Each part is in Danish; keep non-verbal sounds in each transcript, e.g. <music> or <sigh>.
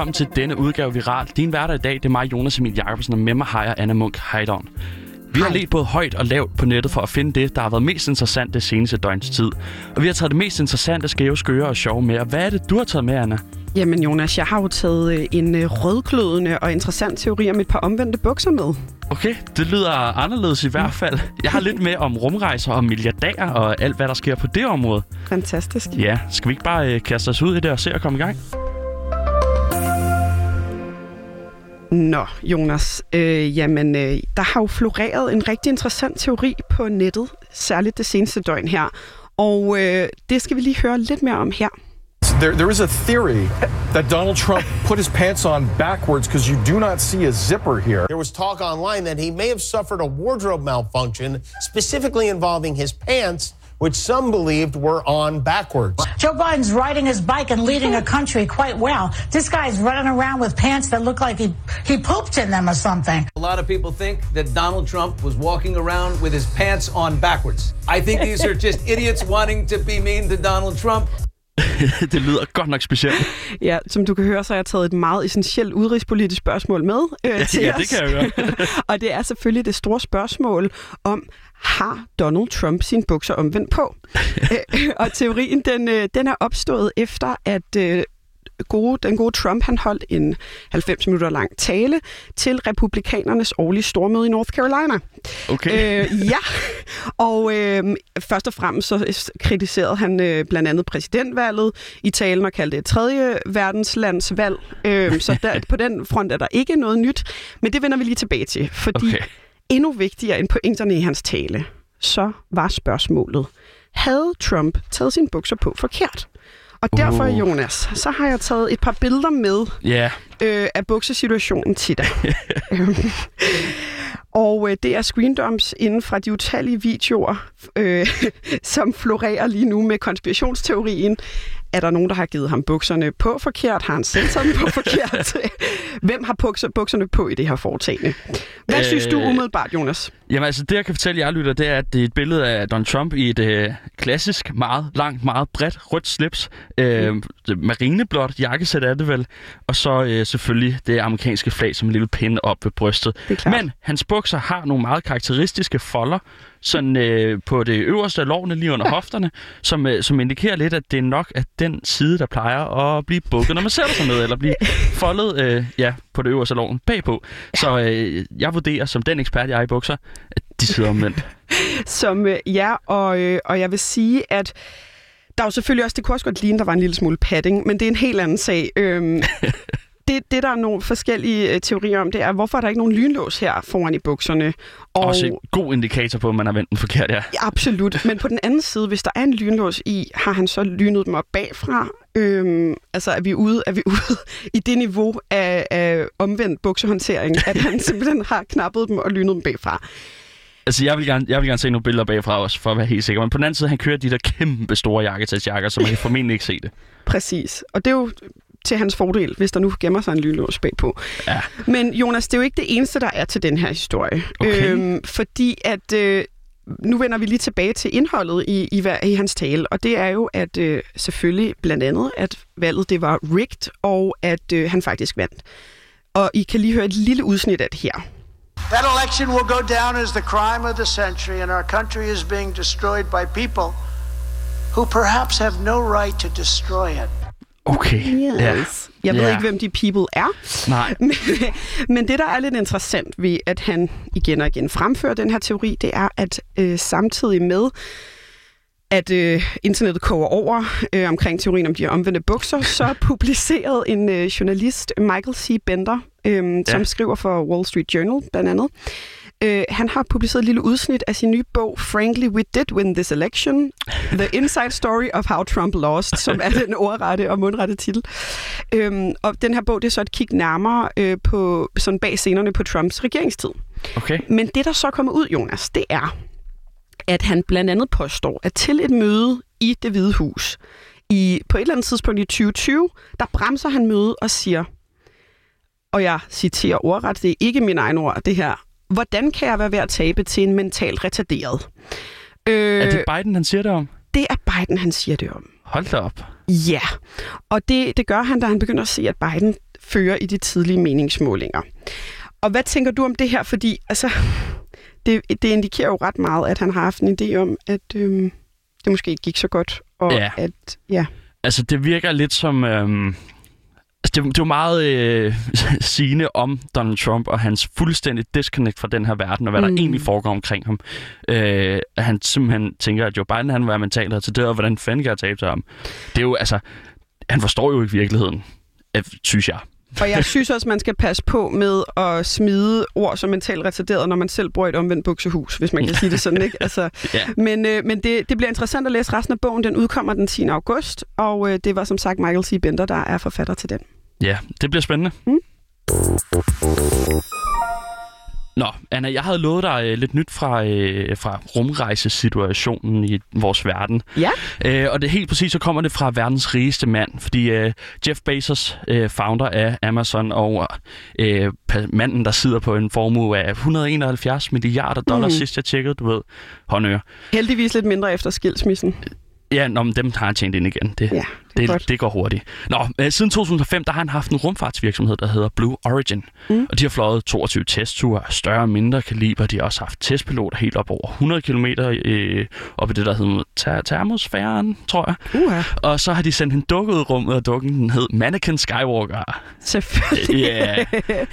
velkommen til denne udgave Viral. Din hverdag i dag, det er mig, Jonas Emil Jacobsen, og med mig har jeg Anna Munk Heidon. Vi har let både højt og lavt på nettet for at finde det, der har været mest interessant det seneste døgns tid. Og vi har taget det mest interessante, skæve, skøre og sjove med. Og hvad er det, du har taget med, Anna? Jamen Jonas, jeg har jo taget øh, en øh, rødglødende og interessant teori om et par omvendte bukser med. Okay, det lyder anderledes i hvert fald. Jeg har lidt med om rumrejser og milliardærer og alt, hvad der sker på det område. Fantastisk. Ja, skal vi ikke bare øh, kaste os ud i det og se at komme i gang? Nå, Jonas. Øh, jamen, øh, der har jo floreret en rigtig interessant teori på nettet, særligt det seneste døgn her. Og øh, det skal vi lige høre lidt mere om her. There, there is a theory that Donald Trump <laughs> put his pants on backwards because you do not see a zipper here. There was talk online that he may have suffered a wardrobe malfunction, specifically involving his pants, which some believed were on backwards. Joe Biden's riding his bike and leading a country quite well. This guy's running around with pants that look like he, he pooped in them or something. A lot of people think that Donald Trump was walking around with his pants on backwards. I think these are just <laughs> idiots wanting to be mean to Donald Trump. <laughs> det lyder godt nok specielt. Ja, som du kan høre, så har jeg taget et meget essentielt udenrigspolitisk spørgsmål med øh, <laughs> Ja, til ja, os. det kan jeg høre. <laughs> og det er selvfølgelig det store spørgsmål om, har Donald Trump sine bukser omvendt på? Øh, og teorien, den, øh, den er opstået efter, at øh, gode, den gode Trump han holdt en 90 minutter lang tale til republikanernes årlige stormøde i North Carolina. Okay. Øh, ja, og øh, først og fremmest så kritiserede han øh, blandt andet præsidentvalget i talen og kaldte det et tredje verdenslandsvalg. Øh, så der, på den front er der ikke noget nyt, men det vender vi lige tilbage til, fordi Okay. endnu vigtigere end pointerne i hans tale, så var spørgsmålet, havde Trump taget sine bukser på forkert? Og derfor, Uh. Jonas, så har jeg taget et par billeder med Ja, øh, af buksesituationen til dig. <laughs> Og øh, det er screendumps inden fra de utallige videoer, øh, <laughs> som florerer lige nu med konspirationsteorien. Er der nogen, der har givet ham bukserne på forkert? Har han selv taget dem på <laughs> forkert? <laughs> Hvem har bukser, bukserne på i det her foretagende? Hvad øh... synes du Øh, umiddelbart, Jonas? Jamen altså, det jeg kan fortælle jer lytter, det er, at det er et billede af Donald Trump i et øh, klassisk, meget langt, meget bredt rødt slips. Øh, Mm. Marineblåt jakkesæt er det vel. Og så øh, selvfølgelig det amerikanske flag som en lille pinde op ved brystet. Men hans bukser har nogle meget karakteristiske folder, sådan øh, på det øverste af lårene lige under <laughs> hofterne, som, øh, som indikerer lidt, at det er nok at den side, der plejer at blive bukket, når man sætter sig ned, eller blive foldet øh, ja, på det øverste låren bagpå. Så øh, jeg vurderer, som den ekspert, jeg er i bukser, at de sidder omvendt. <laughs> Som, øh, ja, og, øh, og jeg vil sige, at der er jo selvfølgelig også, det kunne også godt ligne, der var en lille smule padding, men det er en helt anden sag. Øhm, <laughs> det, det, der er nogle forskellige øh, teorier om, det er, hvorfor er der ikke nogen lynlås her foran i bukserne? Og... Også en god indikator på, at man har vendt den forkert, ja. Ja, Absolut. Men på den anden side, hvis der er en lynlås i, har han så lynet dem op bagfra? Øhm, altså er vi ude, er vi <laughs> ude i det niveau af, af omvendt buksehåndtering, at han <laughs> simpelthen har knappet dem og lynet dem bagfra? Altså, jeg vil, gerne, jeg vil gerne se nogle billeder bagfra også, for at være helt sikker. Men på den anden side, han kører de der kæmpe store jakketagsjakker, så man kan <laughs> formentlig ikke se det. Præcis. Og det er jo til hans fordel, hvis der nu gemmer sig en lynlås bagpå. Ja. Men Jonas, det er jo ikke det eneste, der er til den her historie. Okay. Øhm, fordi at... Øh, nu vender vi lige tilbage til indholdet i, i, i hans tale, og det er jo, at øh, selvfølgelig blandt andet, at valget det var rigged, og at øh, han faktisk vandt. Og I kan lige høre et lille udsnit af det her. That election will go down as the crime of the century, and our country is being destroyed by people who perhaps have no right to destroy it. Okay. Yes. Jeg ved Ja. ikke, hvem de people er. Nej. <laughs> Men, men det, der er lidt interessant ved, at han igen og igen fremfører den her teori, det er, at øh, samtidig med, at øh, internettet koger over øh, omkring teorien om de omvendte bukser, så <laughs> publicerede en øh, journalist, Michael C. Bender, øh, ja. som skriver for Wall Street Journal blandt andet, øh, han har publiceret et lille udsnit af sin nye bog, Frankly, We Did Win This Election, The Inside Story of How Trump Lost, som er den ordrette og mundrette titel. Øhm, og den her bog, det er så et kig nærmere øh, på sådan bag scenerne på Trumps regeringstid. Okay. Men det, der så kommer ud, Jonas, det er, at han blandt andet påstår, at til et møde i det hvide hus, i, på et eller andet tidspunkt i 2020, der bremser han mødet og siger, og jeg citerer ordret, det er ikke min egen ord, det her, hvordan kan jeg være ved at tabe til en mentalt retarderet? Øh, Er det Biden, han siger det om? det er Biden, han siger det om. Hold da op. Ja, og det, det gør han, da han begynder at se, at Biden fører i de tidlige meningsmålinger. Og hvad tænker du om det her? Fordi altså, det, det indikerer jo ret meget, at han har haft en idé om, at øhm, det måske ikke gik så godt. Og Ja. at, ja. Altså, det virker lidt som... Øhm, det, det er jo meget øh, <laughs> sigende om Donald Trump og hans fuldstændig disconnect fra den her verden, og hvad mm. der egentlig foregår omkring ham. Øh, at han simpelthen tænker, at Joe Biden han var mentalt til det, og hvordan fanden kan jeg tabe til ham? Det er jo, altså... Han forstår jo ikke virkeligheden, synes jeg. Og jeg <laughs> synes også, man skal passe på med at smide ord som mentalt retarderet, når man selv bor i et omvendt buksehus, hvis man kan sige det sådan, ikke? <laughs> Altså, Ja. Men, øh, men det, det bliver interessant at læse resten af bogen. Den udkommer den 10. august, og øh, det var som sagt Michael C. Bender, der er forfatter til den. Ja, det bliver spændende. Mm. Nå, Anna, jeg havde lovet dig øh, lidt nyt fra, øh, fra rumrejsesituationen i vores verden. Ja. Øh, og det helt præcis, så kommer det fra verdens rigeste mand, fordi øh, Jeff Bezos, øh, founder af Amazon, og øh, manden, der sidder på en formue af 171 milliarder dollars, mm. sidst jeg tjekkede, du ved, håndøre. Heldigvis lidt mindre efter skilsmissen. Ja, nå, men dem har han tjent ind igen. Det, Ja, det det, det går hurtigt. Nå, øh, siden 2005, der har han haft en rumfartsvirksomhed, der hedder Blue Origin. Mm. Og de har fløjet 22 testture af større og mindre kaliber. De har også haft testpiloter helt op over 100 km øh, op i det, der hedder ter- termosfæren, tror jeg. Uha, Og så har de sendt en dukke ud i rummet, og dukken den hed Mannequin Skywalker. selvfølgelig. Ja,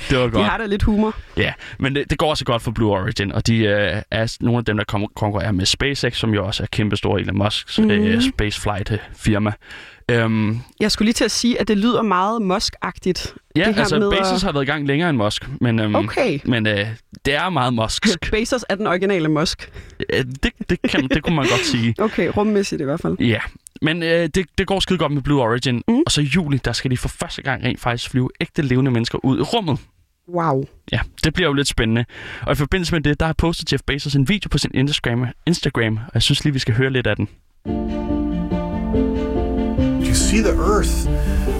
det var <laughs> De godt. har da lidt humor. Ja, men det, det går også godt for Blue Origin, og de øh, er nogle af dem, der konkurrerer med SpaceX, som jo også er kæmpestor Elon Musks mm. øh, spaceflight-firma. Øhm, Jeg skulle lige til at sige, at det lyder meget Musk-agtigt. ja, det her altså med Bezos at- har været i gang længere end Musk, men, øhm, Okay. men øh, det er meget Musksk. <laughs> Bezos er den originale Musk. Øh, det, det, kan, det kunne man godt sige. <laughs> Okay, rummæssigt i hvert fald. Ja, men øh, det, det går skide godt med Blue Origin, Mm. og så i juli, der skal de for første gang rent faktisk flyve ægte levende mennesker ud i rummet. Wow. Ja, det bliver jo lidt spændende. Og i forbindelse med det, der har postet Jeff Bezos en video på sin Instagram, Instagram og jeg synes lige, vi skal høre lidt af den. See the Earth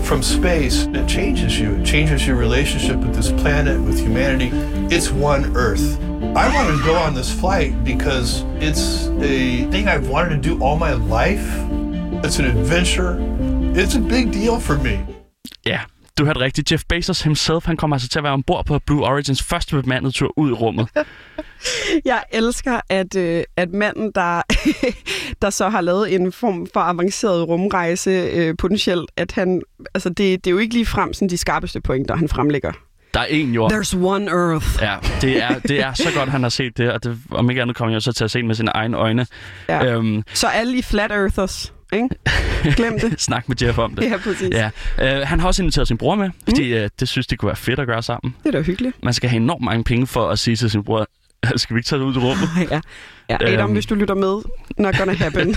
from space, it changes you. It changes your relationship with this planet, with humanity. It's one Earth. I want to go on this flight because it's a thing I've wanted to do all my life. It's an adventure. It's a big deal for me. Ja, du hørte rigtigt. Jeff Bezos himself, han kommer altså til at være ombord på Blue Origins første bemandede tur ud i rummet. <laughs> Jeg elsker, at, øh, at manden, der, <laughs> der så har lavet en form for avanceret rumrejse øh, potentielt, at han, altså det, det er jo ikke lige frem sådan de skarpeste pointer, han fremlægger. Der er en jord. There's one earth. Ja, det er, det er så godt, han har set det, og det, om ikke andet kommer jeg så til at se det med sine egne øjne. Ja. Øhm, Så alle I flat earthers, ikke? Glem det. <laughs> snak med Jeff om det. Ja, præcis. Ja. Øh, han har også inviteret sin bror med, fordi øh, det synes de kunne være fedt at gøre sammen. Det er da hyggeligt. Man skal have enormt mange penge for at sige til sin bror, <laughs> skal vi ikke tage det ud i rummet? <laughs> Ja. ja Adam, Øhm. hvis du lytter med, not gonna happen.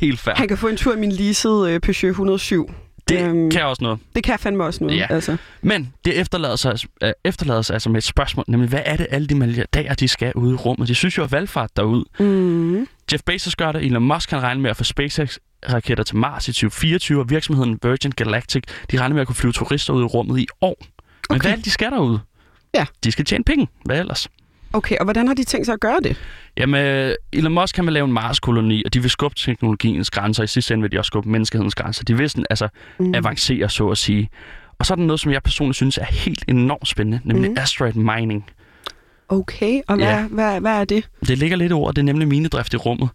Helt fair. Han kan få en tur i min leasede øh, Peugeot 107. Det Øhm, kan også noget. Det kan fandme også noget. Ja. Altså. Men det efterlader sig, øh, efterlader sig altså med et spørgsmål, nemlig hvad er det alle de milliardærer, de skal ud i rummet? De synes jo at valgfart derud. Mm. Jeff Bezos gør det, Elon Musk kan regne med at få SpaceX-raketter til Mars i 2024, og virksomheden Virgin Galactic, de regner med at kunne flyve turister ud i rummet i år. Men Okay. hvad er det, de skal derud? Ja. De skal tjene penge. Hvad ellers? Okay, og hvordan har de tænkt sig at gøre det? Jamen, Elon Musk kan vil lave en Mars-koloni, og de vil skubbe teknologiens grænser. I sidste ende vil de også skubbe menneskehedens grænser. De vil sådan, altså mm. avancere, så at sige. Og så er der noget, som jeg personligt synes er helt enormt spændende, nemlig mm. asteroid mining. Okay, og hvad, Ja. hvad, hvad er det? Det ligger lidt over, det er nemlig minedrift i rummet.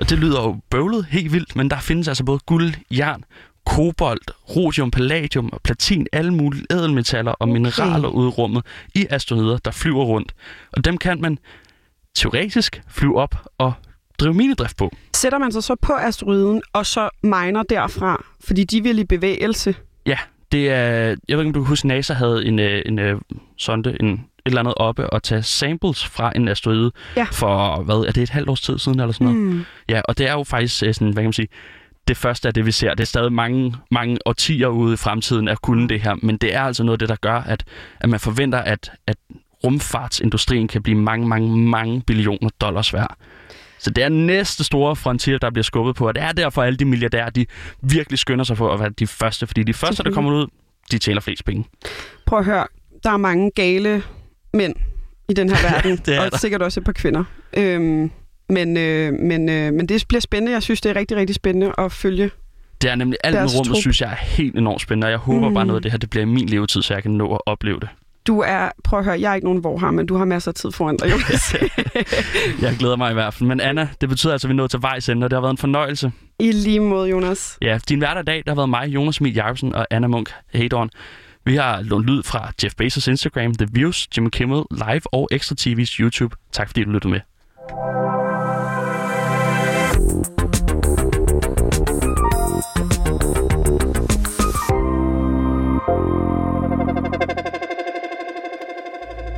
Og det lyder jo bøvlet helt vildt, men der findes altså både guld, jern, kobolt, rhodium, palladium og platin, alle mulige ædelmetaller og okay. mineraler ude i rummet i asteroider, der flyver rundt. Og dem kan man teoretisk flyve op og drive minedrift på. Sætter man sig så på asteroiden, og så miner derfra, fordi de vil i bevægelse? Ja, det er... Jeg ved ikke, om du kan huske, NASA havde en, øh, en øh, sonde, en, et eller andet oppe og tage samples fra en asteroide Ja. for, hvad er det, et halvt års tid siden eller sådan noget? Mm. Ja, og det er jo faktisk øh, sådan, hvad kan man sige, det første af det, vi ser. Det er stadig mange, mange årtier ude i fremtiden at kunne det her, men det er altså noget af det, der gør, at, at man forventer, at, at rumfartsindustrien kan blive mange, mange, mange billioner dollars værd. Så det er næste store frontier, der bliver skubbet på, og det er derfor, alle de milliardærer, de virkelig skynder sig for at være de første, fordi de første, der kommer ud, de tjener flest penge. Prøv at høre, der er mange gale mænd i den her <laughs> verden, Det er og der. sikkert også et par kvinder. Øhm, men, øh, men, øh, men det bliver spændende. Jeg synes, det er rigtig, rigtig spændende at følge Det er nemlig alt med rummet, trup. synes jeg er helt enormt spændende, og jeg håber mm. bare noget af det her, det bliver i min levetid, så jeg kan nå at opleve det. Du er, prøv at høre, jeg er ikke nogen hvor har, men du har masser af tid foran dig, Jonas. <laughs> Jeg glæder mig i hvert fald. Men Anna, det betyder altså, at vi er nået til vejs ende, og det har været en fornøjelse. I lige måde, Jonas. Ja, din hverdag der har været mig, Jonas Emil Jacobsen og Anna Munk Hedorn. Vi har lånt lyd fra Jeff Bezos Instagram, The Views, Jimmy Kimmel Live og Extra TV's YouTube. Tak fordi du lyttede med.